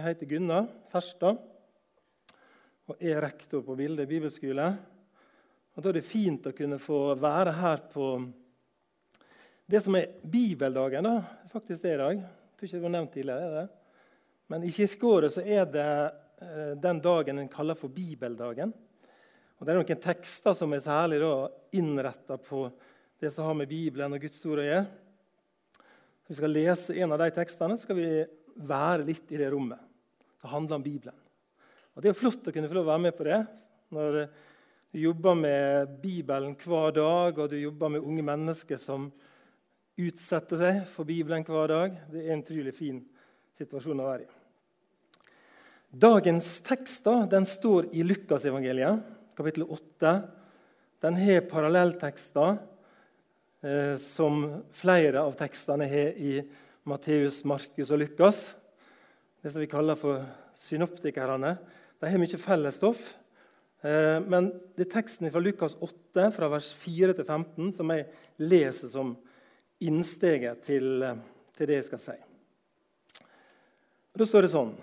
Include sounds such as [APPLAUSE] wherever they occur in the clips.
Jeg heter Gunnar Ferstad og er rektor på Vilde bibelskole. Og Da er det fint å kunne få være her på det som er bibeldagen. da, faktisk det i dag. Jeg tror ikke det var nevnt tidligere. er det? Men i kirkeåret så er det eh, den dagen en kaller for bibeldagen. Og Det er noen tekster som er særlig innretta på det som har med Bibelen og Guds ord å gjøre. Vi skal lese en av de tekstene, så skal vi være litt i det rommet. Det handler om Bibelen. Og Det er flott å kunne få lov å være med på det når du jobber med Bibelen hver dag, og du jobber med unge mennesker som utsetter seg for Bibelen hver dag. Det er en utrolig fin situasjon å være i. Dagens tekst da, den står i Lukasevangeliet, kapittel 8. Den har parallelltekster eh, som flere av tekstene har i Matteus, Markus og Lukas. Det som vi kaller for synoptikerne. De har mye felles stoff. Eh, men det er teksten fra Lukas 8, fra vers 4 til 15, som jeg leser som innsteget til, eh, til det jeg skal si. Da står det sånn,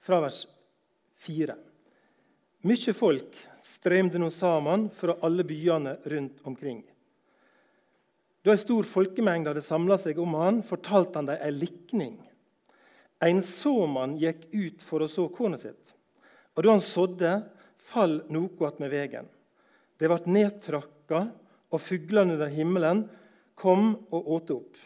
fra vers 4. Mykje folk strømde nå sammen fra alle byene rundt omkring. Da en stor folkemengde hadde samla seg om han, fortalte han dem en likning. En såmann gikk ut for å så kornet sitt. Og da han sådde, fall noe attmed vegen. Det ble nedtrakka, og fuglene under himmelen kom og åt opp.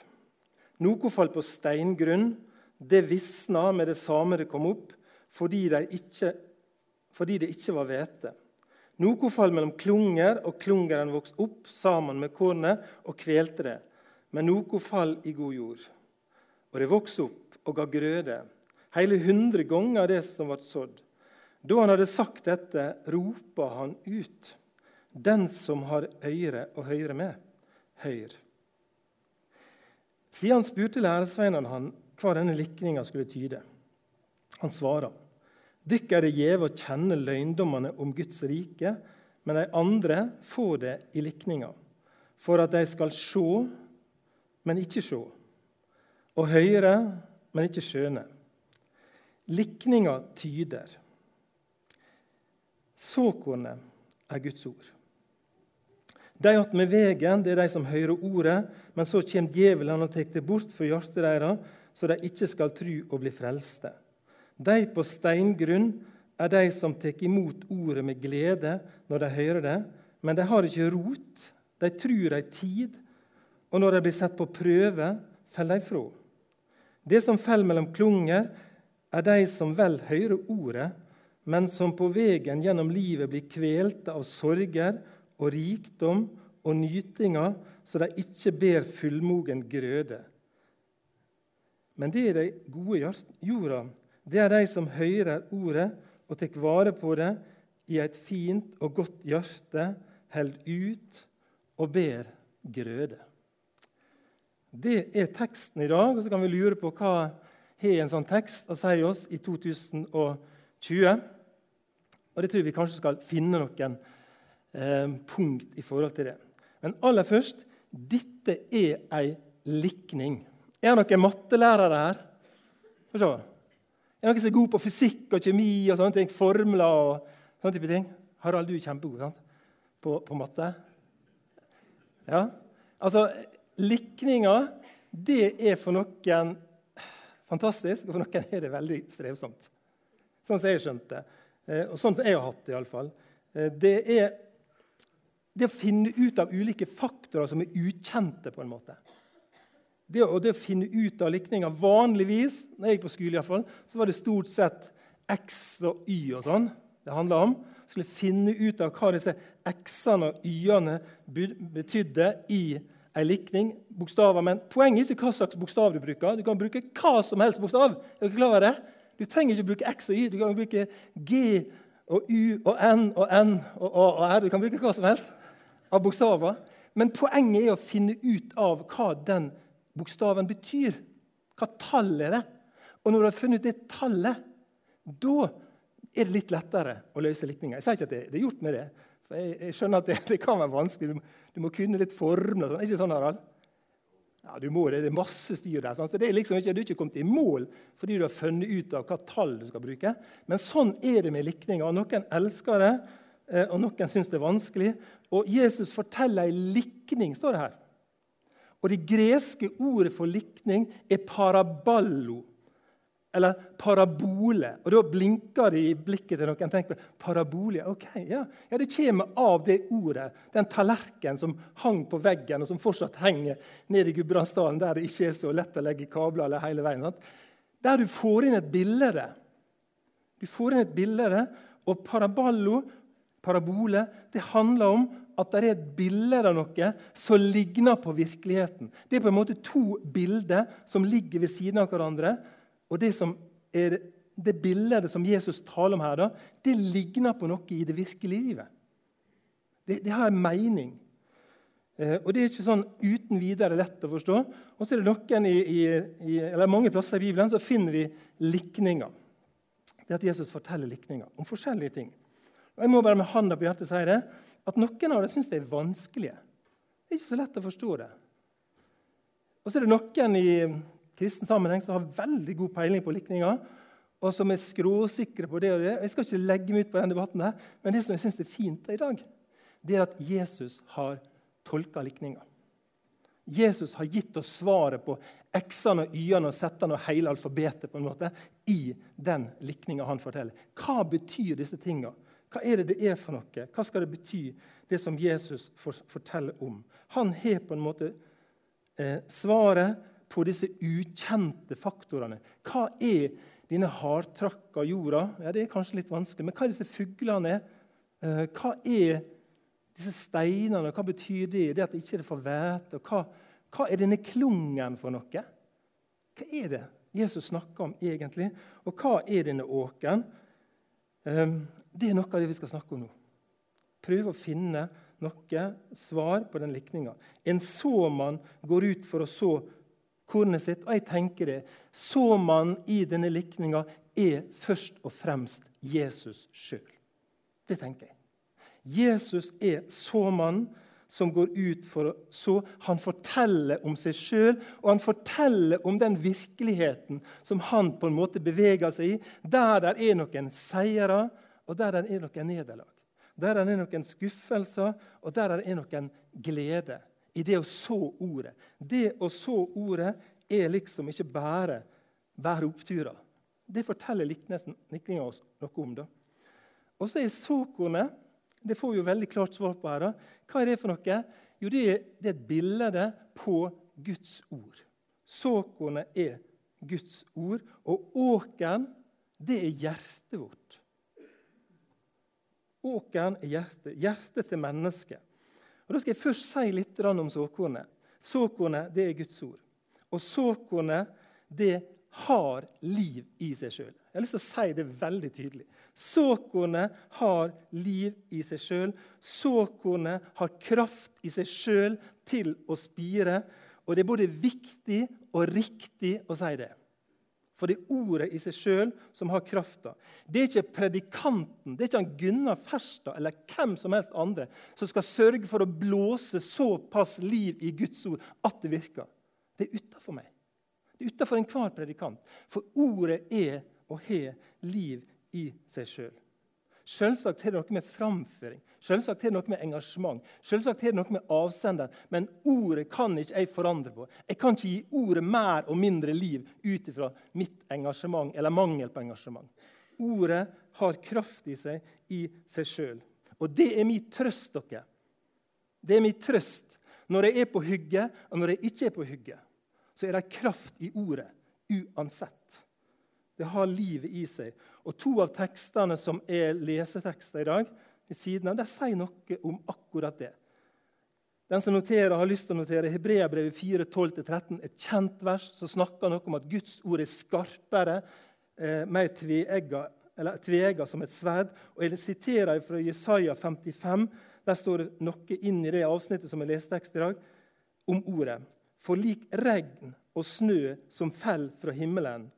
Noe falt på steingrunn. Det visna med det samme det kom opp, fordi, de ikke, fordi det ikke var hvete. Noe falt mellom klunger, og klungeren vokste opp sammen med kornet og kvelte det. Men noe fall i god jord. Og det vokste opp og ga grøde, hele hundre ganger det som ble sådd. Da han hadde sagt dette, ropa han ut. Den som har øyre å høre med, høyr. Siden han spurte læresveinene han hva denne likninga skulle tyde. Han svarer. Dykk er det gjeve å kjenne løgndommene om Guds rike, men de andre får det i likninga, for at de skal se, men ikke se, og høre, men ikke skjønne. Likninga tyder. Såkornet er Guds ord. De attmed vegen det er de som hører ordet, men så kommer djevelen og tar det bort fra hjertet deres, så de ikke skal tru og bli frelste. De på steingrunn er de som tar imot ordet med glede når de hører det, men de har ikke rot. De tror ei tid, og når de blir satt på prøve, faller de fra. Det som faller mellom klunger, er de som vel hører ordet, men som på veien gjennom livet blir kvelte av sorger og rikdom og nytinger, så de ikke ber fullmogen grøde. Men det er de gode jorda. Det er de som hører ordet og tar vare på det i et fint og godt hjerte, holder ut og ber grøde. Det er teksten i dag. og Så kan vi lure på hva har en sånn tekst å si oss i 2020. Og Det tror jeg vi kanskje skal finne noen eh, punkt i forhold til det. Men aller først dette er ei likning. Er det noen mattelærere her? Få se. Er det noen som er god på fysikk og kjemi og sånne ting? Formler og sånne type ting? Harald, du er kjempegod sant? På, på matte. Ja? Altså, Likninger det er for noen fantastisk, og for noen er det veldig strevsomt. Sånn som jeg skjønte det, og sånn som jeg har hatt det. I alle fall. Eh, det er det å finne ut av ulike faktorer som er ukjente. på en måte. Det, og det å finne ut av likninger Vanligvis når jeg gikk på skole, i hvert fall, så var det stort sett X og Y og sånn det handla om. Skulle finne ut av hva disse X-ene og Y-ene betydde i en likning, bokstaver, men poenget er ikke hva slags bokstav du bruker. Du kan bruke hva som helst bokstav. Er du klar over det? Du trenger ikke bruke X og Y. Du kan bruke G og U og N og N og A og R. Du kan bruke hva som helst av bokstaver. Men poenget er å finne ut av hva den bokstaven betyr. Hva tall er det? Og når du har funnet ut det tallet, da er det litt lettere å løse likninger. Jeg sier ikke at det, det er gjort med det. For jeg, jeg skjønner at det, det, kan være vanskelig. Du, du må kunne litt formler. Sånn. Ikke sånn, Harald? Ja, du må det. Det er masse styr der. Sånn. Så det er liksom ikke, Du er ikke kommet i mål fordi du har funnet ut av hva tall du skal bruke. Men sånn er det med likninger. Noen elsker det, eh, og noen syns det er vanskelig. Og Jesus forteller ei likning, står det her. Og Det greske ordet for likning er paraballo eller parabole. Og Da blinker det i blikket til noen. tenker på parabole, ok, ja. ja, Det kommer av det ordet. Den tallerkenen som hang på veggen, og som fortsatt henger nede i Gudbrandsdalen, der det ikke er så lett å legge kabler eller hele veien. Sant? Der du får inn et bilde. Du får inn et bilde, og paraballo, parabole, det handler om at det er et bilde av noe som ligner på virkeligheten. Det er på en måte to bilder som ligger ved siden av hverandre og det, som er, det bildet som Jesus taler om her, da, det ligner på noe i det virkelige livet. Det, det har en mening. Eh, og Det er ikke sånn uten videre lett å forstå. Og så er det noen i, i, i, eller mange plasser i Bibelen så finner vi likninger. Det at Jesus forteller likninger om forskjellige ting. Og Jeg må bare med handa på hjertet si det, at noen av dem syns det er vanskelige. Det er ikke så lett å forstå det. Og så er det noen i kristen sammenheng som har veldig god peiling på likninger, og som er skråsikre på det og det. Jeg skal ikke legge meg ut på den debatten, her, men det som jeg synes er fint i dag, det er at Jesus har tolka likninger. Jesus har gitt oss svaret på x-ene og y-ene og z-ene og hele alfabetet på en måte, i den likninga han forteller. Hva betyr disse tinga? Hva er det det er for noe? Hva skal det bety, det som Jesus forteller om? Han har på en måte eh, svaret på disse ukjente faktorene. Hva er denne hardtrakka jorda? Ja, Det er kanskje litt vanskelig. Men hva er disse fuglene? Eh, hva er disse steinene? Hva betyr det? Det at det ikke får hvete? Hva, hva er denne klungen for noe? Hva er det Jesus snakker om egentlig? Og hva er denne åkeren? Eh, det er noe av det vi skal snakke om nå. Prøve å finne noe svar på den likninga. En såmann går ut for å så kornet sitt. Og jeg tenker det. Så man i denne likninga er først og fremst Jesus sjøl. Det tenker jeg. Jesus er såmannen som går ut for å så. Han forteller om seg sjøl, og han forteller om den virkeligheten som han på en måte beveger seg i, der det er noen seire, og der det er noen nederlag. Der det er noen skuffelser, og der det er noen glede i det å så ordet. Det å så ordet er liksom ikke bare være oppturer. Det forteller likninga oss noe om. da. Og så er såkornet Det får vi jo veldig klart svar på her. da. Hva er det for noe? Jo, det er, det er et bilde på Guds ord. Såkornet er Guds ord, og åkeren, det er hjertet vårt. Åkeren er hjertet, hjertet til mennesket. Og Da skal jeg først si litt om såkornet. Såkornet det er Guds ord. Og såkornet det har liv i seg sjøl. Jeg har lyst til å si det veldig tydelig. Såkornet har liv i seg sjøl. Såkornet har kraft i seg sjøl til å spire. Og det er både viktig og riktig å si det. For det er ordet i seg sjøl som har krafta. Det er ikke predikanten, det er ikke han Gunnar Ferstad eller hvem som helst andre som skal sørge for å blåse såpass liv i Guds ord at det virker. Det er utafor meg. Det er utafor enhver predikant. For ordet er og har liv i seg sjøl. Selvsagt er det noe med framføring Selvsagt er det noe med engasjement Selvsagt er det noe med avsender. Men ordet kan ikke jeg forandre på. Jeg kan ikke gi ordet mer og mindre liv ut ifra mitt engasjement eller mangel på engasjement. Ordet har kraft i seg i seg sjøl. Og det er min trøst, dere. Det er min trøst når jeg er på hugget, og når jeg ikke er på hugget. Så er det kraft i ordet uansett. Det har livet i seg. Og To av tekstene som er lesetekster i dag, ved siden av, det sier noe om akkurat det. Den som noterer, har lyst til å notere Hebreabrevet 4.12-13, et kjent vers som snakker noe om at Guds ord er skarpere, eh, mer tveegga som et sverd. Og Jeg siterer fra Jesaja 55. Der står det noe inn i det avsnittet som er lesetekst i dag, om ordet. For lik regn og snø som faller fra himmelen,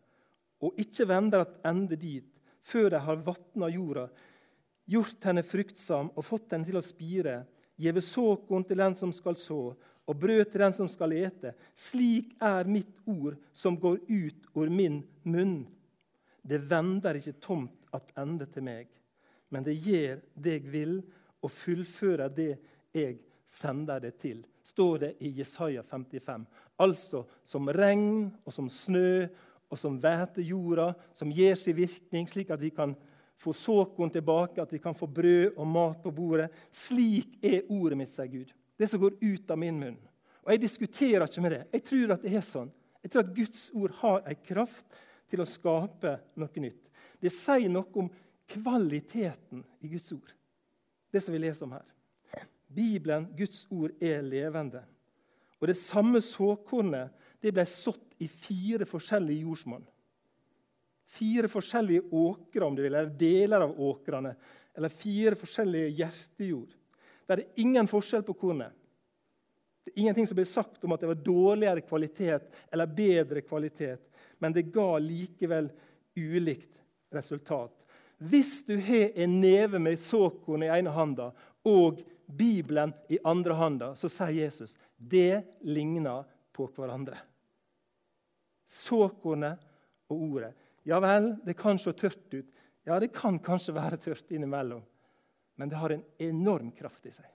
og ikke vender at ende dit før de har vatna jorda, gjort henne fruktsam og fått henne til å spire, gjeve såkorn til den som skal så, og brød til den som skal ete. Slik er mitt ord som går ut over min munn. Det vender ikke tomt attende til meg, men det gjør det jeg vil, og fullfører det jeg sender det til, står det i Jesaja 55. Altså som regn og som snø og som væter jorda, som gir sin virkning, slik at vi kan få såkorn tilbake, at vi kan få brød og mat på bordet. Slik er ordet mitt, sier Gud. Det som går ut av min munn. Og Jeg diskuterer ikke med det. Jeg tror at det er sånn. Jeg tror at Guds ord har en kraft til å skape noe nytt. Det sier noe om kvaliteten i Guds ord, det som vi leser om her. Bibelen, Guds ord, er levende. Og Det samme såkornet det ble sådd i fire forskjellige jordsmonn. Fire forskjellige åkre, om du vil, eller deler av åkrene. Eller fire forskjellige hjertejord. Det er ingen forskjell på kornet. Det er ingenting som blir sagt om at det var dårligere kvalitet eller bedre kvalitet, men det ga likevel ulikt resultat. Hvis du har en neve med såkorn i ene handa og Bibelen i andre handa, så sier Jesus det ligner på hverandre. Såkornet og ordet. Ja vel, det kan se tørt ut. Ja, det kan kanskje være tørt innimellom. Men det har en enorm kraft i seg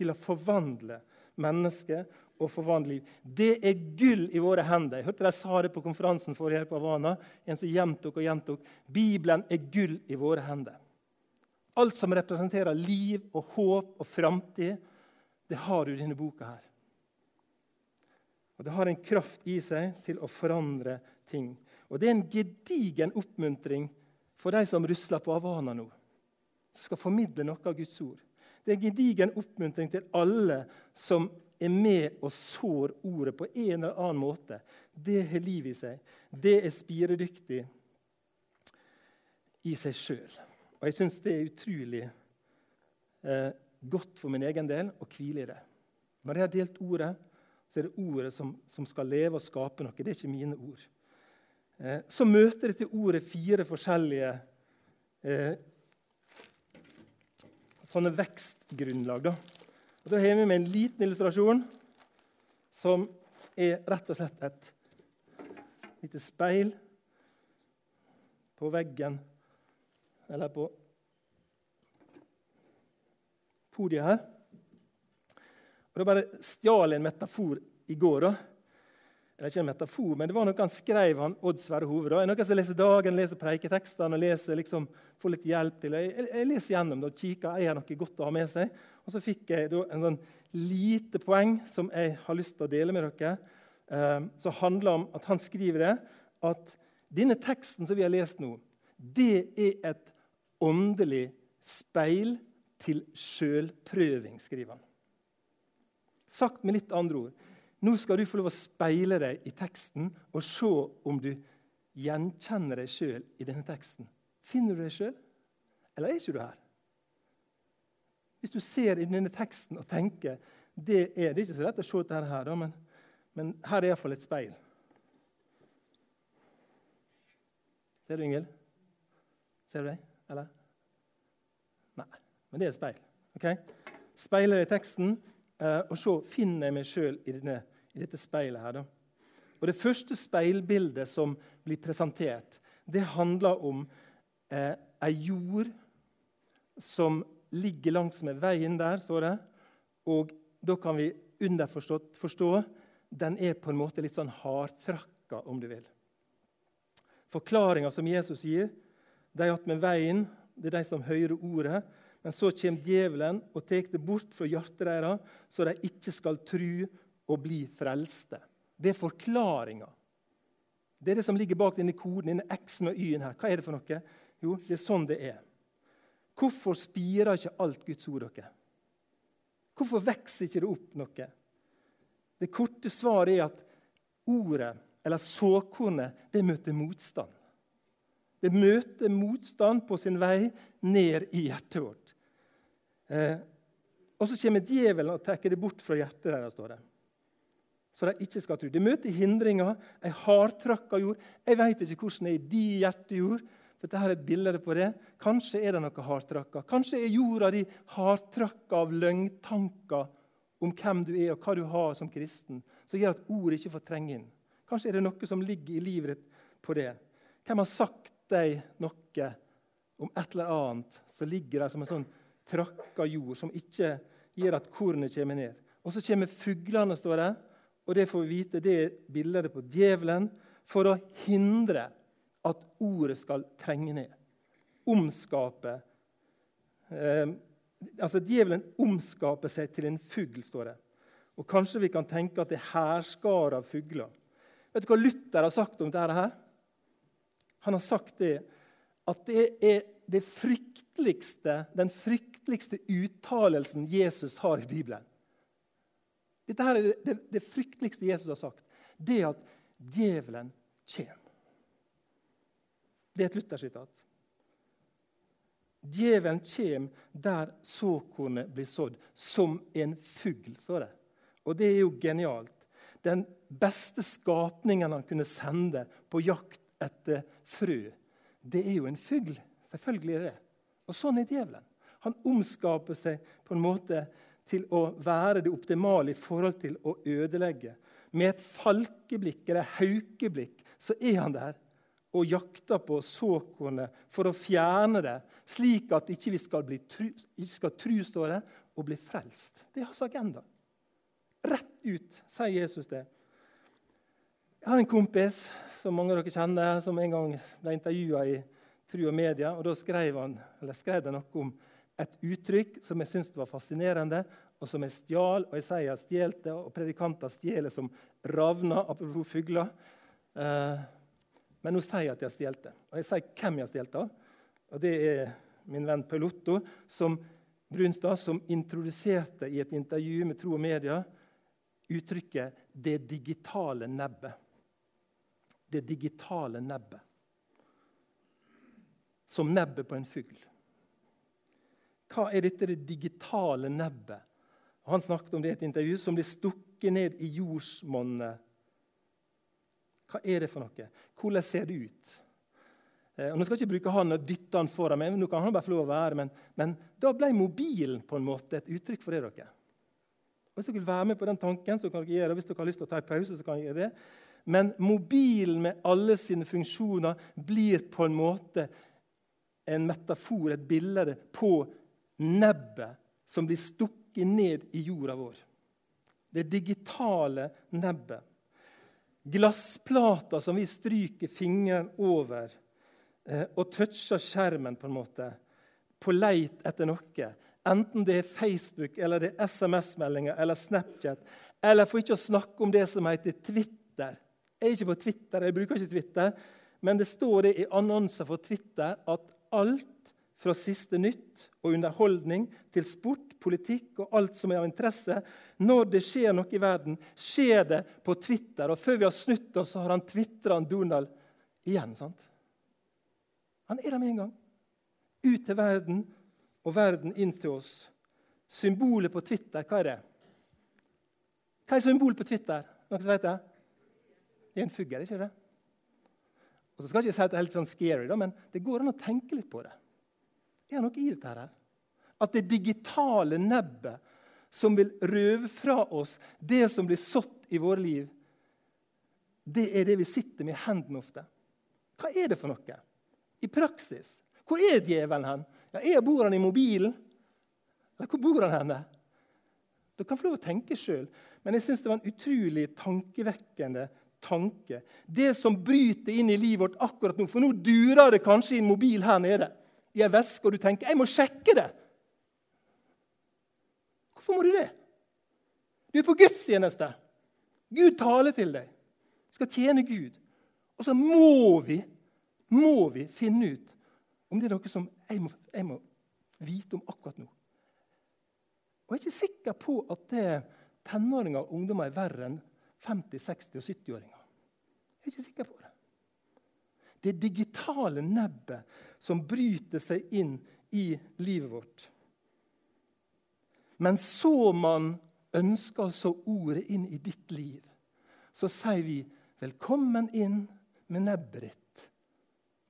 til å forvandle mennesket og forvandle liv. Det er gull i våre hender. Jeg hørte de sa det på konferansen forrige på Havana. En som gjentok og gjentok. Bibelen er gull i våre hender. Alt som representerer liv og håp og framtid, det har du i denne boka her. Og Det har en kraft i seg til å forandre ting. Og Det er en gedigen oppmuntring for de som rusler på Havana nå, som skal formidle noe av Guds ord. Det er en gedigen oppmuntring til alle som er med og sår ordet på en eller annen måte. Det har liv i seg. Det er spiredyktig i seg sjøl. Og jeg syns det er utrolig eh, godt for min egen del å hvile i det. Når jeg har delt ordet, så er det ordet som, som skal leve og skape noe. Det er ikke mine ord. Eh, så møter dette ordet fire forskjellige eh, sånne vekstgrunnlag. Da. Og da har vi med en liten illustrasjon som er rett og slett et lite speil på veggen eller på podiet her. Og Da bare stjal en metafor i går. da. Eller ikke en metafor, men det var noe han skrev, han Odd Sverre Hove. da. Noen som leser Dagen, leser preiketekstene og leser, liksom, får litt hjelp til Jeg, jeg, jeg leser gjennom det og kikker. Jeg har noe godt å ha med seg. Og så fikk jeg da en sånn lite poeng som jeg har lyst til å dele med dere. Eh, som handler om at han skriver det, at denne teksten som vi har lest nå, det er et åndelig speil til sjølprøving, skriver han. Sagt med litt andre ord. Nå skal du få lov å speile deg i teksten og se om du gjenkjenner deg sjøl i denne teksten. Finner du deg sjøl, eller er ikke du her? Hvis du ser i denne teksten og tenker det er, det er ikke så lett å se dette her, men, men her er iallfall et speil. Ser du, Ingvild? Ser du deg? Eller? Nei. Men det er et speil. Okay? Speiler i teksten, og så finner jeg meg sjøl i, i, dette speilet. her. Da. Og Det første speilbildet som blir presentert, det handler om eh, ei jord som ligger langsmed veien der, står det. Og da kan vi underforstått forstå den er på en måte litt sånn hardtrakka, om du vil. Forklaringa som Jesus gir, de med veien, det er de som hører ordet. Men så kommer djevelen og tar det bort fra hjertet deres, så de ikke skal tru og bli frelste. Det er forklaringa. Det er det som ligger bak denne koden, denne X-en og Y-en her. Hva er det for noe? Jo, det er sånn det er. Hvorfor spirer ikke alt Guds ord dere? Hvorfor vokser ikke det opp noe? Det korte svaret er at ordet, eller såkornet, det møter motstand. Det møter motstand på sin vei ned i hjertet vårt. Eh, og så kommer djevelen og tar det bort fra hjertet deres. står det. Så de ikke skal tro. Det møter hindringer, ei hardtrakka jord. Jeg vet ikke hvordan det er i de hjertejord. for dette er et bilde på det. Kanskje er det noe hardtrakka. Kanskje er jorda di hardtrakka av løgntanker om hvem du er og hva du har som kristen, som gjør at ordet ikke får trenge inn. Kanskje er det noe som ligger i livet ditt på det. Hvem har sagt deg noe om et eller annet som ligger der som en sånn trakka jord, som ikke gjør at kornet kommer ned? Og så kommer fuglene, står det, og det får vi vite, det er bildet på djevelen for å hindre at ordet skal trenge ned. Omskape eh, altså Djevelen omskaper seg til en fugl, står det. Og Kanskje vi kan tenke at det er hærskarer av fugler. Vet du hva Luther har sagt om dette? her? Han har sagt det, at det er det frykteligste, den frykteligste uttalelsen Jesus har i Bibelen. Dette her er det, det, det frykteligste Jesus har sagt. Det at djevelen kommer. Det er et Luther-sitat. Djevelen kommer der såkornet blir sådd, som en fugl, står det. Og det er jo genialt. Den beste skapningen han kunne sende på jakt etter frø, det er jo en fugl. Selvfølgelig er det Og sånn er djevelen. Han omskaper seg på en måte til å være det optimale i forhold til å ødelegge. Med et falkeblikk eller haukeblikk så er han der og jakter på såkornet for å fjerne det, slik at ikke vi skal, bli tru, skal tru, står og bli frelst. Det er hans agenda. Rett ut sier Jesus det. Jeg har en kompis som mange av dere kjenner, som en gang ble intervjua i Tru og Media. og Da skrev han skrev det noe om et uttrykk som jeg syntes var fascinerende, og som jeg stjal. Og jeg har stjålet det, og predikanter stjeler som ravner, apropos fugler. Eh, men nå sier jeg at jeg har stjålet det. Og jeg sier hvem jeg har stjålet av. Og det er min venn Paul som, Brunstad, som introduserte i et intervju med Tro og Media uttrykket 'det digitale nebbet'. Det digitale nebbet. Som nebbet på en fugl. Hva er dette det digitale nebbet? Han snakket om det i et intervju som blir stukket ned i jordsmonnet. Hva er det for noe? Hvordan ser det ut? Eh, og nå skal jeg ikke bruke han og dytte han foran meg, nå kan han bare få lov å være, men, men, da ble mobilen på en måte et uttrykk for det. dere. Hvis dere vil være med på den tanken, så kan dere gjøre det. Hvis dere har lyst til å ta en pause, så kan dere gjøre det. Men mobilen med alle sine funksjoner blir på en måte en metafor, et bilde, på nebbet som blir stukket ned i jorda vår. Det digitale nebbet. Glassplater som vi stryker fingeren over eh, og toucher skjermen på en måte, på leit etter noe. Enten det er Facebook, eller det er SMS-meldinger eller Snapchat. Eller for ikke å snakke om det som heter Twitter. Jeg er ikke på Twitter, jeg bruker ikke Twitter, men det står det i annonser for Twitter at alt fra siste nytt og underholdning til sport, politikk og alt som er av interesse. Når det skjer noe i verden, skjer det på Twitter. Og før vi har snudd oss, så har han tvitra Donald igjen. sant? Han er der med en gang. Ut til verden, og verden inn til oss. Symbolet på Twitter, hva er det? Hva er symbolet på Twitter? Noen som vet det? Det er en fugl, ikke det? Og så skal jeg ikke si at det er helt sånn scary, da, men det går an å tenke litt på det. Er Det noe i dette her. At det digitale nebbet som vil røve fra oss det som blir sådd i våre liv, det er det vi sitter med i hendene ofte. Hva er det for noe? I praksis. Hvor er djevelen hen? Ja, er Bor han i mobilen? Eller hvor bor han henne? Du kan få lov å tenke sjøl, men jeg syns det var en utrolig tankevekkende tanke. Det som bryter inn i livet vårt akkurat nå, for nå durer det kanskje i en mobil her nede i ei veske, og du tenker 'jeg må sjekke det'. Hvorfor må du det? Du er på gudstjeneste. Gud taler til deg. Du skal tjene Gud. Og så må vi, må vi finne ut om det er noe som jeg må, jeg må vite om akkurat nå. Og Jeg er ikke sikker på at det tenåringer og ungdommer er verre enn 50-, 60- og 70-åringer. Jeg er ikke sikker på det. Det digitale nebbet som bryter seg inn i livet vårt. Men så man ønsker så ordet inn i ditt liv, så sier vi 'velkommen inn med nebbet ditt',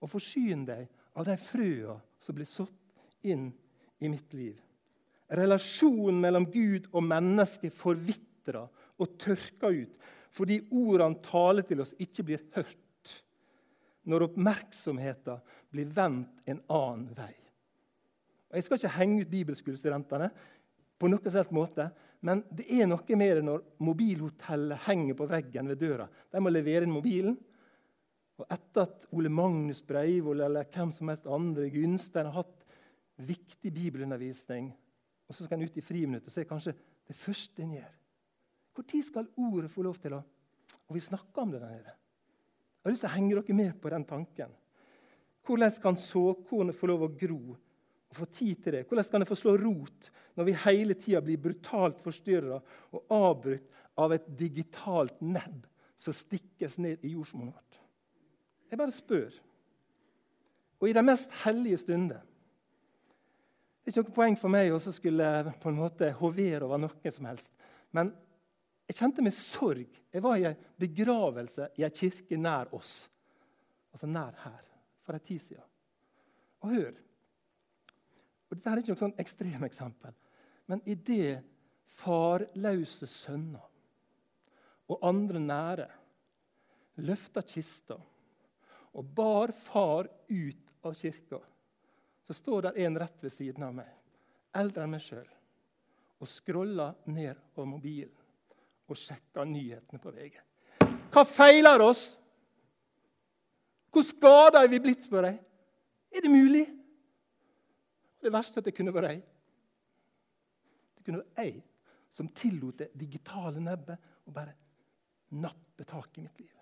og forsyn deg av de frøa som blir sådd inn i mitt liv. Relasjonen mellom Gud og menneske forvitrer og tørka ut fordi ordene taler til oss, ikke blir hørt. Når oppmerksomheten blir vendt en annen vei. Og jeg skal ikke henge ut bibelskolestudentene, på noen slags måte, men det er noe med det når mobilhotellet henger på veggen ved døra. De må levere inn mobilen. Og etter at Ole Magnus Breivoll eller hvem som helst andre Gunstein har hatt viktig bibelundervisning, og så skal en ut i friminuttet, så er kanskje det første en gjør. Når skal ordet få lov til å Og vi snakker om det der nede. Jeg har lyst til å henge dere med på den tanken. Hvordan kan såkornet få lov å gro og få tid til det? Hvordan kan det få slå rot når vi hele tida blir brutalt forstyrra og avbrutt av et digitalt nebb som stikkes ned i jordsmonnet vårt? Jeg bare spør. Og i de mest hellige stunder Det er ikke noe poeng for meg å skulle på en måte hovere over noe som helst. Men jeg kjente meg sorg. Jeg var i en begravelse i ei kirke nær oss. Altså nær her. For en tid siden. Og hør og Dette er ikke noe sånn ekstremeksempel. Men idet farløse sønner og andre nære løfta kista og bar far ut av kirka, så står der en rett ved siden av meg, eldre enn meg sjøl, og scroller ned på mobilen og sjekka nyhetene på VG. Hva feiler oss? Hvor skada er vi blitt, spør jeg. Er det mulig? Det verste er at det kunne vært jeg. Det kunne vært jeg som tillot det digitale nebbet å bare nappe tak i mitt liv.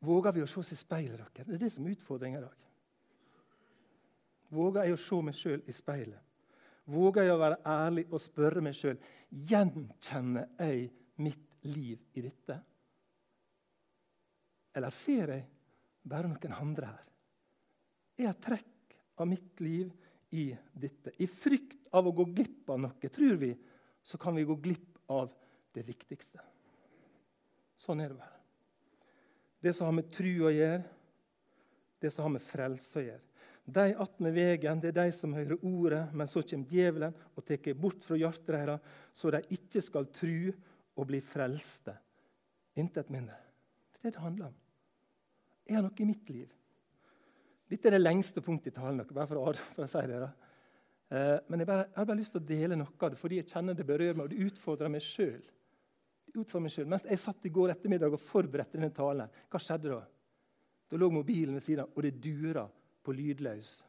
Våger vi å se oss i speilet? dere? Det er det som er utfordringa i dag. Våger jeg å se meg sjøl i speilet? Våger jeg å være ærlig og spørre meg sjøl gjenkjenner jeg mitt liv i dette? Eller ser jeg bare noen andre her? Er jeg trekk av mitt liv i dette? I frykt av å gå glipp av noe, tror vi, så kan vi gå glipp av det viktigste. Sånn er det bare. Det som har med tru å gjøre, det som har med frelse å gjøre. De attmed vegen, det er de som hører ordet, men så kommer djevelen og tar bort fra hjertet deres, så de ikke skal tru og bli frelste. Intet mindre. Det er det det handler om. Er det noe i mitt liv. Dette er det lengste punktet i talen. bare for å, for å si det. Eh, men jeg, bare, jeg, har bare lyst til å dele noe av det fordi jeg kjenner det berører meg, og det utfordrer meg sjøl. Mens jeg satt i går ettermiddag og forberedte denne talen, hva skjedde da? Da lå mobilen ved siden av, og det dura på lydløs.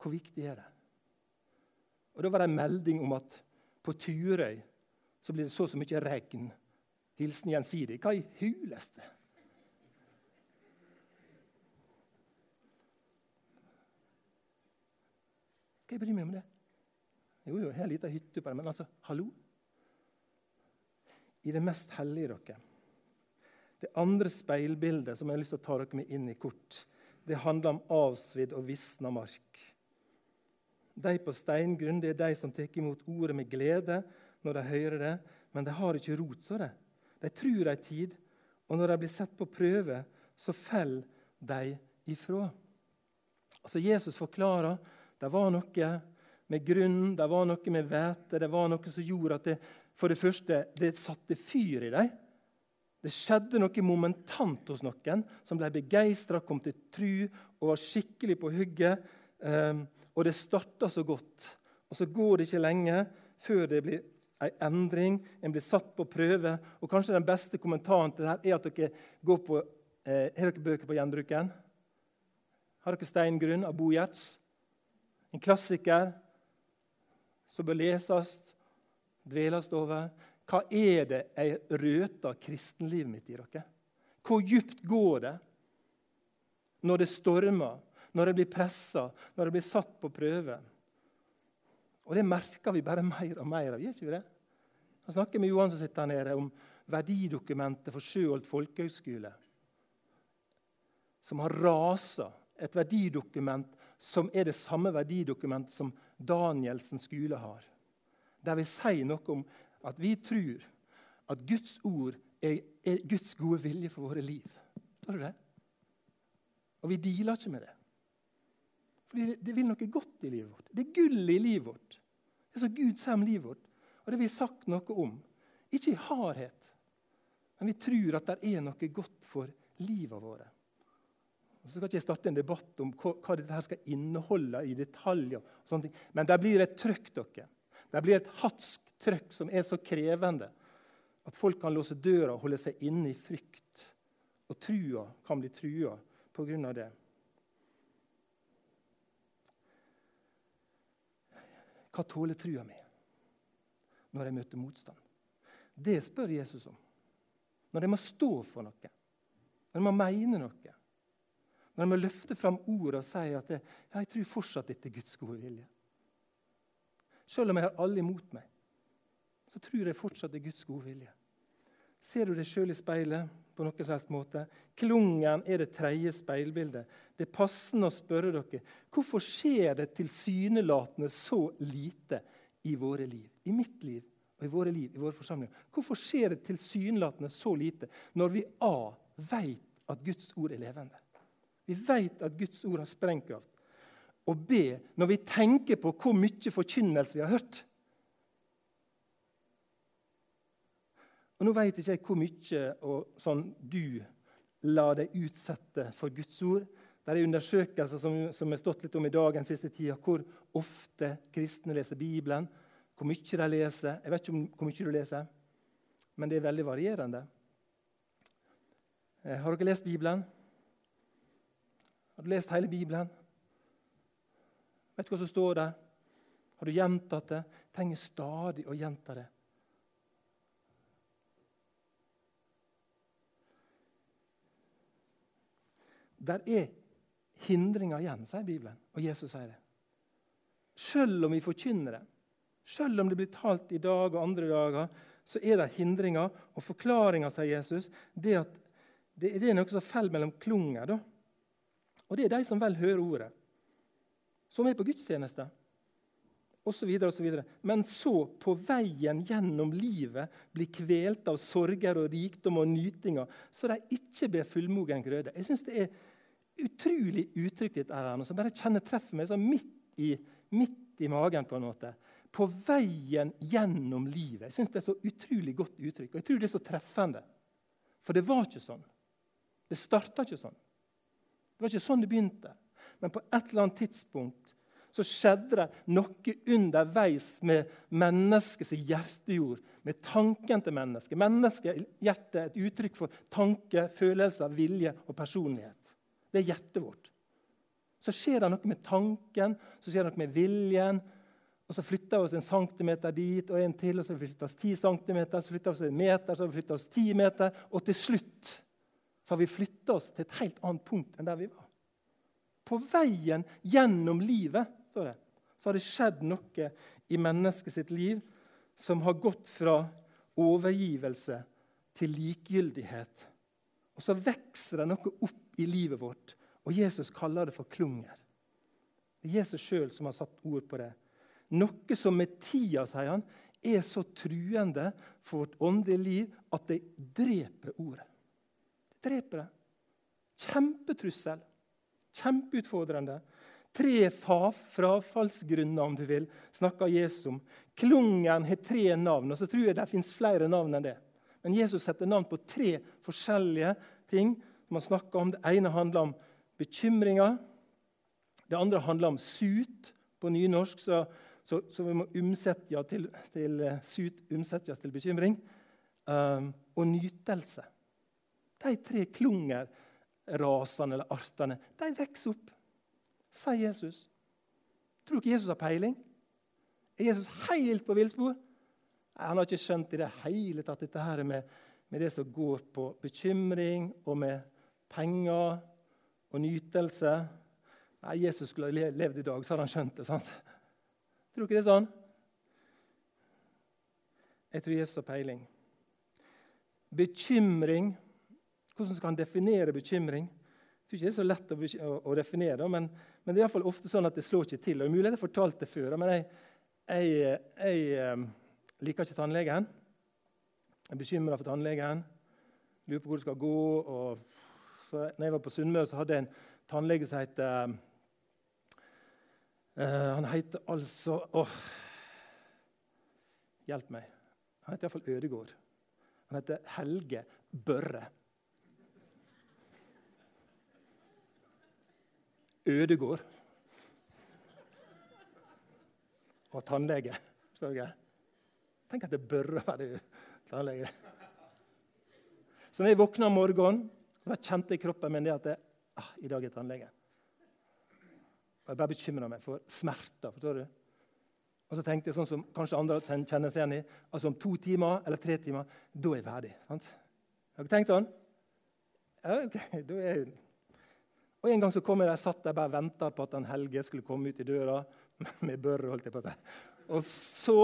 Hvor viktig er det? Og Da var det en melding om at på Turøy så blir det så så mye regn. Hilsen gjensidig. Hva i huleste? Skal jeg bry meg om det? Jo, jo, jeg har ei lita hytte på det, men altså, hallo? I det mest hellige dere. Det andre speilbildet som jeg har lyst til å ta dere med inn i kort, det handler om avsvidd og visna mark. De på steingrunn det er de som tar imot ordet med glede når de hører det, men de har ikke rot, så det. De tror ei tid, og når de blir sett på prøve, så faller de ifra. Altså Jesus forklarer det var noe med grunnen, det var noe med hvete, det var noe som gjorde at det for det første det satte fyr i dem. Det skjedde noe momentant hos noen som ble begeistra, kom til tru og var skikkelig på hugget. Um, og det starta så godt. Og så går det ikke lenge før det blir en endring. En blir satt på prøve. Og kanskje den beste kommentaren til dette er at dere går på eh, Har dere bøker på gjenbruken? Har dere 'Steingrunn' av Bo Gjerts? En klassiker som bør leses, dveles over. Hva er det jeg røter kristenlivet mitt i dere? Hvor djupt går det når det stormer, når det blir pressa, når det blir satt på prøve? Og Det merker vi bare mer og mer av. gjør ikke vi det? Jeg snakker med Johan som sitter her nede, om verdidokumentet for Sjøholt folkehøgskole. Som har rasa. Et verdidokument som er det samme verdidokumentet som Danielsen skole har. Der vi sier noe om at vi tror at Guds ord er, er Guds gode vilje for våre liv. Tror du det? Og vi dealer ikke med det. Fordi det, vil noe godt i livet vårt. Det er gull i livet vårt. Det er så Gud sier om livet vårt. Og det vi sagt noe om. Ikke i hardhet, men vi tror at det er noe godt for livet vårt. Og så skal ikke jeg starte en debatt om hva, dette skal inneholde i detaljer. Men det blir et trøkk. dere. Det blir et hatsk trøkk som er så krevende at folk kan låse døra og holde seg inne i frykt. Og trua kan bli trua pga. det. Hva tåler trua mi når jeg møter motstand? Det spør Jesus om. Når jeg må stå for noe, når jeg må mene noe. Når jeg må løfte fram ordet og si at jeg, jeg tror fortsatt dette er Guds gode vilje. Selv om jeg har alle imot meg, så tror jeg fortsatt det er Guds gode vilje. Ser du deg sjøl i speilet på noen som helst måte? Klungen er det tredje speilbildet. Det er passende å spørre dere hvorfor skjer det tilsynelatende så lite i våre liv? I mitt liv og i våre liv, i våre forsamlinger. Hvorfor skjer det tilsynelatende så lite når vi A vet at Guds ord er levende? Vi vet at Guds ord har sprengkraft. Og B, når vi tenker på hvor mye forkynnelse vi har hørt Og Nå vet ikke jeg hvor mye og sånn, du la deg utsette for Guds ord. Det er undersøkelser som, som er stått litt om i dag den siste tida, hvor ofte kristne leser Bibelen. Hvor mye de leser. Jeg vet ikke om hvor mye du leser, men det er veldig varierende. Eh, har dere lest Bibelen? Har du lest hele Bibelen? Vet du hva som står der? Har du gjentatt det? Trenger stadig å gjenta det. Der er hindringer igjen, sier Bibelen, og Jesus sier det. Selv om vi forkynner det, selv om det blir talt i dag og andre dager, så er det hindringer. Og forklaringa, sier Jesus, det, at det, er noe som faller mellom klunger. da. Og det er de som vel hører ordet, som er på gudstjeneste osv. Men så, på veien gjennom livet, blir kvelt av sorger og rikdom og nytinger, så de ikke blir fullmogen grøde. Jeg synes det er utrolig uttrykk dette noe som bare kjenner treffer meg sånn midt midt i magen. på en måte. På veien gjennom livet. Jeg synes Det er så utrolig godt uttrykk. Og jeg tror det er så treffende. For det var ikke sånn. Det starta ikke sånn. Det var ikke sånn det begynte. Men på et eller annet tidspunkt så skjedde det noe underveis med menneskets hjertejord, med tanken til mennesket. Menneskehjertet er et uttrykk for tanke, følelser, vilje og personlighet. Det er hjertet vårt. Så skjer det noe med tanken, så skjer det noe med viljen. Og Så flytter vi oss en centimeter dit og en til, og så flytter vi oss ti centimeter, så flytter vi oss en meter, så flytter vi oss ti meter, og til slutt så har vi flytta oss til et helt annet punkt enn der vi var. På veien gjennom livet står det, så har det skjedd noe i mennesket sitt liv som har gått fra overgivelse til likegyldighet. Og så vokser det noe opp i livet vårt. Og Jesus kaller det for klunger. Det er Jesus sjøl som har satt ord på det. Noe som med tida sier han, er så truende for vårt åndelige liv at det dreper ordet. Det dreper det. Kjempetrussel. Kjempeutfordrende. Tre frafallsgrunner om du vil, snakker Jesus om. Klungen har tre navn, og så tror jeg det fins flere navn enn det. Men Jesus setter navn på tre forskjellige ting man snakker om. Det ene handler om bekymringer. Det andre handler om sut. På nynorsk så, så, så vi må umsette til, til uh, sut umsettes til bekymring. Um, og nytelse. De tre klungerrasene eller artene de vokser opp, sier Jesus. Tror du ikke Jesus har peiling? Er Jesus helt på villspor? Han har ikke skjønt i det hele tatt dette her med, med det som går på bekymring og med penger og nytelse. Nei, Jesus skulle ha levd i dag, så hadde han skjønt det. sant? Tror du ikke det er sånn? Jeg tror Jesus har peiling. Bekymring Hvordan skal han definere bekymring? Jeg tror ikke det er så lett å, å, definere, men, men, det er i fall ofte sånn at det slår ikke til. Og Mulig jeg har fortalt det før, men jeg, jeg, jeg eh, liker ikke tannlegen. Jeg er bekymra for tannlegen. Lurer på hvor det skal gå. og så når jeg var på Sunnmøre, så hadde jeg en tannlege som het uh, Han heter altså oh, Hjelp meg. Han heter iallfall Ødegård. Han heter Helge Børre. Ødegård. Og tannlege. Forstår du? Tenk at det bør være tannlege. Så når jeg våkna om morgenen, da kjente kjent i kroppen min det at det, ah, i dag er tannlege. Og Jeg bare bekymra meg for smerter. forstår du? Og så tenkte jeg sånn som kanskje andre kjenner seg igjen i. altså Om to timer eller tre timer, da er jeg ferdig. Har dere tenkt sånn? Ja, ok, [LAUGHS] da er jeg... Og En gang så kom jeg der, satt der bare venta på at han Helge skulle komme ut i døra [LAUGHS] med børre. holdt jeg på å. Og så,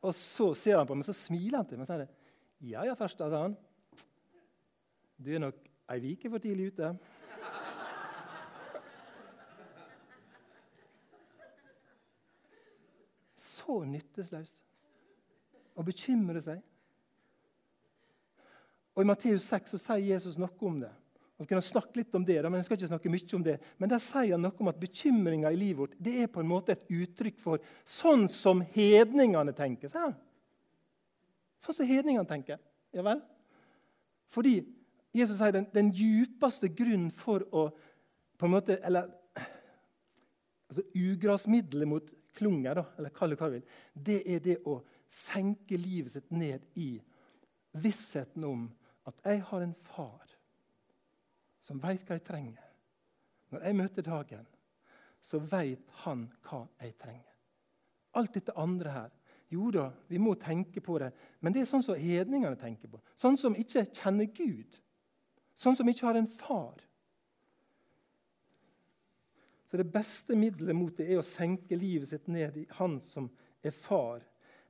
og så ser han på meg, så smiler han til meg og sier ja, ja, først, sa han. Du er nok ei vike for tidlig ute. Så nytteløst å bekymre seg. Og I Matteus 6 så sier Jesus noe om det. Og vi kunne snakke litt om det, men jeg skal ikke snakke mye om det. Men der sier han noe om at bekymringa i livet vårt det er på en måte et uttrykk for sånn som hedningene tenker. Sånn som hedningene tenker. Ja vel? Fordi Jesus sier den, den djupeste grunnen for å på en måte, eller altså Ugrasmiddelet mot klunger, da, eller det hva du vil, det er det å senke livet sitt ned i vissheten om at jeg har en far som veit hva jeg trenger. Når jeg møter dagen, så veit han hva jeg trenger. Alt dette andre her Jo da, vi må tenke på det, men det er sånn som hedningene tenker på. Sånn som ikke kjenner Gud. Sånn som ikke har en far. Så det beste middelet mot det er å senke livet sitt ned i Han som er far.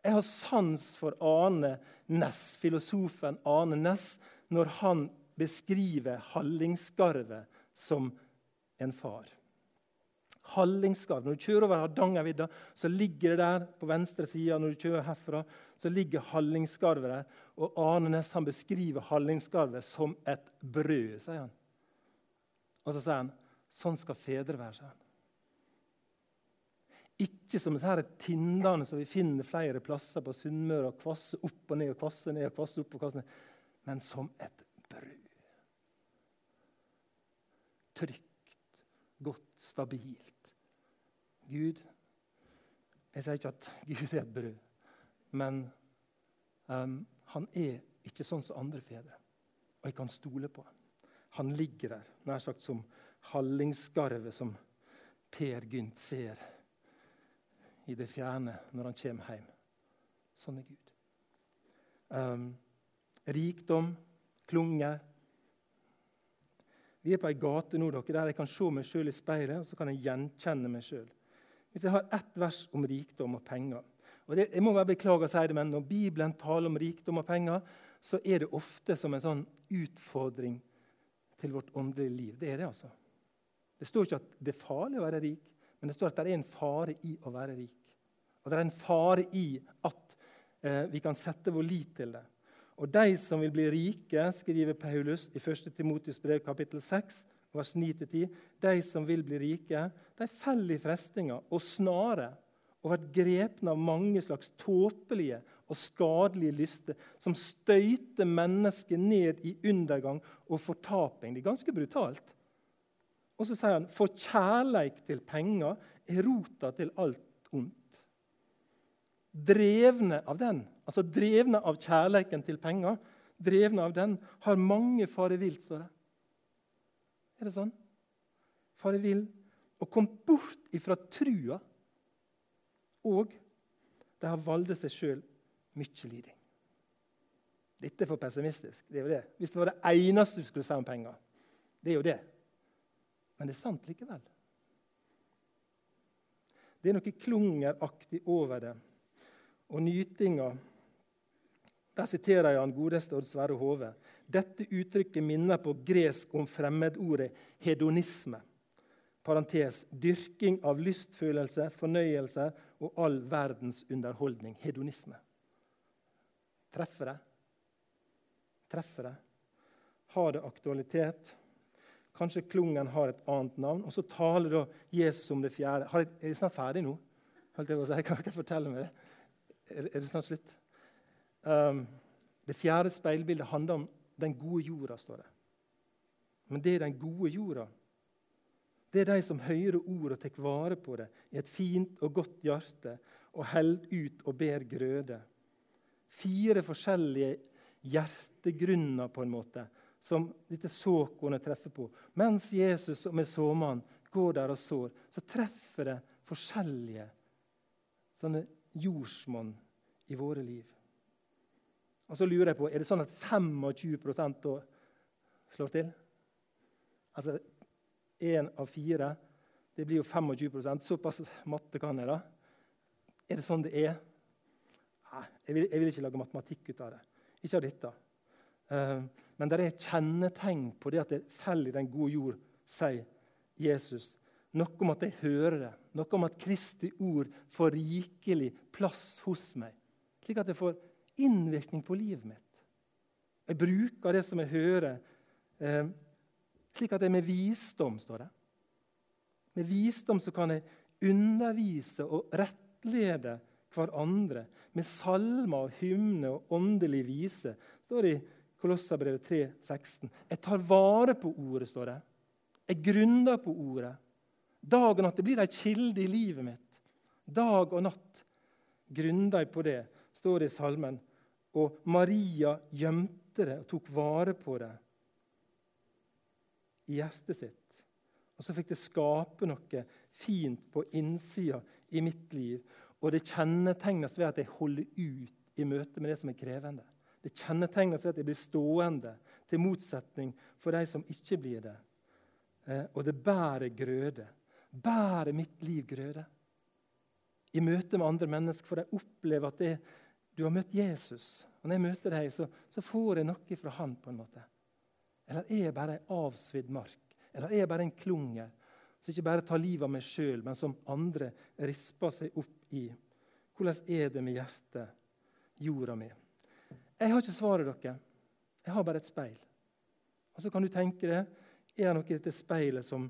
Jeg har sans for Ane Næss, filosofen Ane Næss, når han beskriver Hallingskarvet som en far. Hallingskarv. Når du kjører over Hardangervidda, så ligger det der på venstre side. Når du kjører herfra, så ligger Hallingskarvet der. Og Arne Næss han beskriver Hallingskarvet som et brød, sier han. Og så sier han sånn skal fedre være. sier han. Ikke som disse tindene som vi finner flere plasser på Sunnmøre. og Kvasse opp og ned og kvasse ned og kvasse opp og kvasse ned. Men som et brød trygt, godt, stabilt. Gud Jeg sier ikke at Gud er et brød, men um, han er ikke sånn som andre fedre. Og jeg kan stole på ham. Han ligger der nær sagt som hallingskarvet som Per Gynt ser i det fjerne når han kommer hjem. Sånn er Gud. Um, rikdom, klunger, vi er på ei gate nå dere, der jeg kan se meg sjøl i speilet og så kan jeg gjenkjenne meg sjøl. Hvis jeg har ett vers om rikdom og penger og det, jeg må bare beklage å si det, men Når Bibelen taler om rikdom og penger, så er det ofte som en sånn utfordring til vårt åndelige liv. Det er det, altså. Det står ikke at det er farlig å være rik, men det står at det er en fare i å være rik. Og det er en fare i at eh, vi kan sette vår lit til det. Og de som vil bli rike, skriver Paulus i 1. Timotius brev kapittel 6, vers 9-10, de som vil bli rike, de faller i frestinga og snare og vært grepne av mange slags tåpelige og skadelige lyster som støyter mennesket ned i undergang og fortaping. Det er ganske brutalt. Og så sier han for kjærleik til penger er rota til alt ondt drevne av den, altså drevne av kjærleiken til penger, drevne av den, har mange fare vilt, står det. Er det sånn? Fare vill og kom bort ifra trua. Og de har valgt seg sjøl mye liding. Dette er for pessimistisk. det er jo det. Hvis det var det eneste du skulle si om penger. Det er jo det. Men det er sant likevel. Det er noe klungeraktig over det og nytinga. Der siterer jeg han godeste Odd Sverre Hove. Dette uttrykket minner på gresk om fremmedordet hedonisme. Parentes, dyrking av lystfølelse, fornøyelse og all verdens underholdning. Hedonisme. Treffer det? Treffer det? Har det aktualitet? Kanskje klungen har et annet navn. Og så taler da Jesus om det fjerde. Er det snart ferdig nå? Holdt jeg på å si. Kan dere fortelle meg det? Er, det snart slutt? Um, det fjerde speilbildet handler om den gode jorda, står det. Men det er den gode jorda. Det er de som hører ord og tar vare på det i et fint og godt hjerte og holder ut og ber grøde. Fire forskjellige hjertegrunner på en måte som dette såkornet treffer på. Mens Jesus med såmannen går der og sår, så treffer det forskjellige sånne jordsmonn i våre liv. Og så lurer jeg på, Er det sånn at 25% da slår til? Altså én av fire. Det blir jo 25 Såpass matte kan jeg, da. Er det sånn det er? Nei, jeg vil, jeg vil ikke lage matematikk ut av det. Ikke av dette. Uh, men det er kjennetegn på det at det faller i den gode jord, sier Jesus. Noe om at jeg hører det, noe om at Kristi ord får rikelig plass hos meg. Slik at det får innvirkning på livet mitt. Jeg bruker det som jeg hører, eh, slik at jeg med visdom står det. Med visdom så kan jeg undervise og rettlede hverandre. Med salmer og hymne og åndelig vise, står det i Kolossabrevet 3, 16. Jeg tar vare på ordet, står det. Jeg grunner på ordet. Dag og natt. Det blir ei kilde i livet mitt. Dag og natt grunner jeg på det, står det i salmen. Og Maria gjemte det og tok vare på det i hjertet sitt. Og så fikk det skape noe fint på innsida i mitt liv. Og det kjennetegnes ved at jeg holder ut i møte med det som er krevende. Det kjennetegnes ved at jeg blir stående, til motsetning for de som ikke blir det. Eh, og det bærer grøde. Bærer mitt liv grøde? I møte med andre mennesker får de oppleve at det, du har møtt Jesus. Og når jeg møter deg, så, så, får jeg noe fra han. på en måte. Eller er jeg bare ei avsvidd mark? Eller er jeg bare en klunger som ikke bare tar livet av meg sjøl, men som andre risper seg opp i? Hvordan er det med hjertet, jorda mi? Jeg har ikke svaret dere. Jeg har bare et speil. Og så kan du tenke deg er det noe i dette speilet som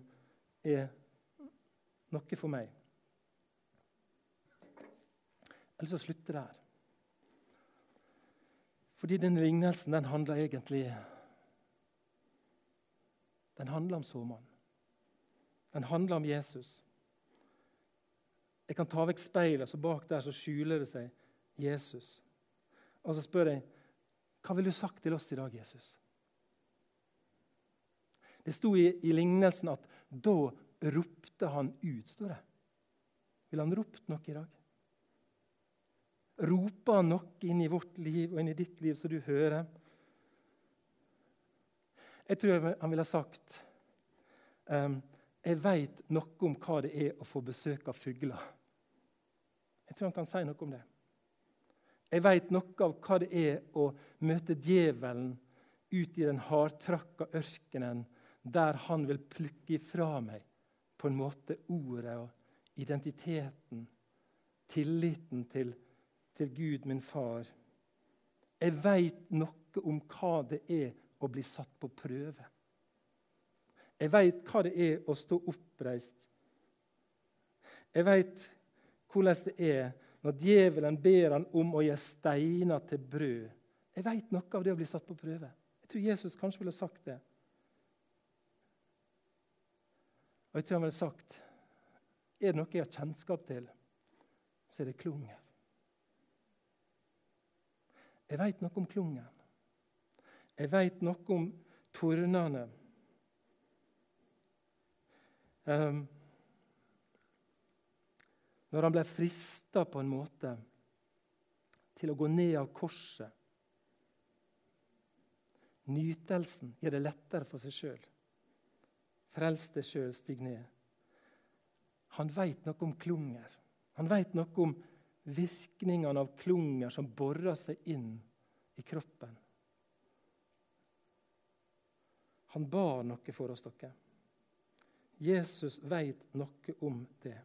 er noe for meg. Eller så slutter det her. Fordi denne lignelsen den handler egentlig Den handler om såmannen. Den handler om Jesus. Jeg kan ta vekk speilet, så bak der så skjuler det seg Jesus. Og så spør jeg hva vil du sagt til oss i dag, Jesus? Det sto i, i lignelsen at da ropte han ut. står det. Vil han ropt noe i dag? Roper han noe inn i vårt liv og inn i ditt liv, så du hører? Jeg tror han ville sagt um, Jeg veit noe om hva det er å få besøk av fugler. Jeg tror han kan si noe om det. Jeg veit noe av hva det er å møte djevelen ut i den hardtrakka ørkenen, der han vil plukke ifra meg på en måte ordet og identiteten, tilliten til, til Gud, min far. Jeg veit noe om hva det er å bli satt på prøve. Jeg veit hva det er å stå oppreist. Jeg veit hvordan det er når djevelen ber han om å gjøre steiner til brød. Jeg veit noe av det å bli satt på prøve. Jeg tror Jesus kanskje ville sagt det. Og jeg tror han ville sagt er det noe jeg har kjennskap til, så er det klungen. Jeg veit noe om klungen. Jeg veit noe om tornene. Um, når han ble frista på en måte til å gå ned av korset. Nytelsen gjør det lettere for seg sjøl. Frels deg sjøl, stig ned. Han veit noe om klunger. Han veit noe om virkningene av klunger som borer seg inn i kroppen. Han bar noe for oss, dere. Jesus veit noe om det.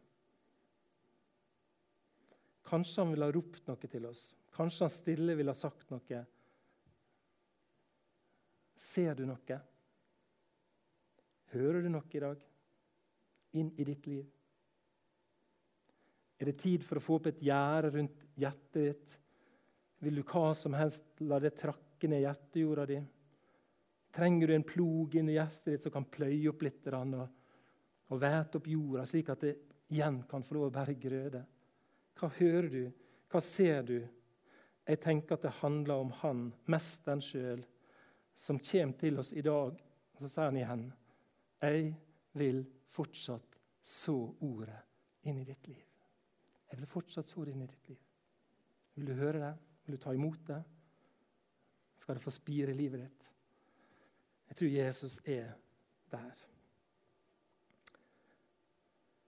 Kanskje han ville ha ropt noe til oss. Kanskje han stille ville ha sagt noe. Ser du noe? Hører du noe i dag? Inn i ditt liv? Er det tid for å få opp et gjerde rundt hjertet ditt? Vil du hva som helst la det trakke ned hjertejorda di? Trenger du en plog inn i hjertet ditt som kan pløye opp litt og, og væte opp jorda, slik at det igjen kan få lov å bære grøde? Hva hører du? Hva ser du? Jeg tenker at det handler om Han, mesteren sjøl, som kommer til oss i dag. Og så sier han igjen Jeg vil fortsatt så ordet inn i ditt liv. Jeg vil fortsatt så det inn i ditt liv. Vil du høre det? Vil du ta imot det? Skal det få spire livet ditt? Jeg tror Jesus er der.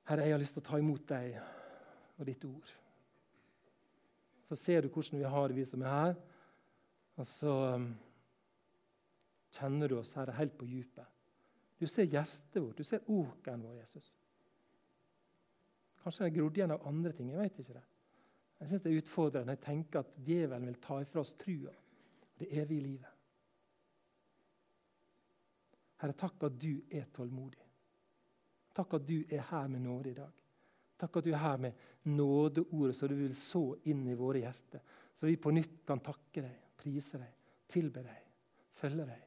Herre, jeg har lyst til å ta imot deg og ditt ord. Så ser du hvordan vi har det, vi som er her. Og så um, kjenner du oss, Herre, helt på dypet. Du ser hjertet vårt, du ser åkeren vår, Jesus. Kanskje den er grodd igjen av andre ting. Jeg vet ikke det. Jeg synes Det er utfordrende når jeg tenker at djevelen vil ta ifra oss trua det evige livet. Herre, takk at du er tålmodig. Takk at du er her med nåde i dag. Takk at du er her med nådeordet som du vil så inn i våre hjerter. Så vi på nytt kan takke deg, prise deg, tilbe deg, følge deg.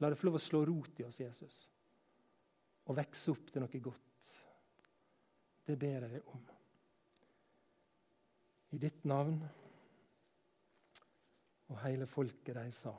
La det få lov å slå rot i oss, Jesus, og vokse opp til noe godt. Det ber jeg deg om. I ditt navn. Og hele folket de sa.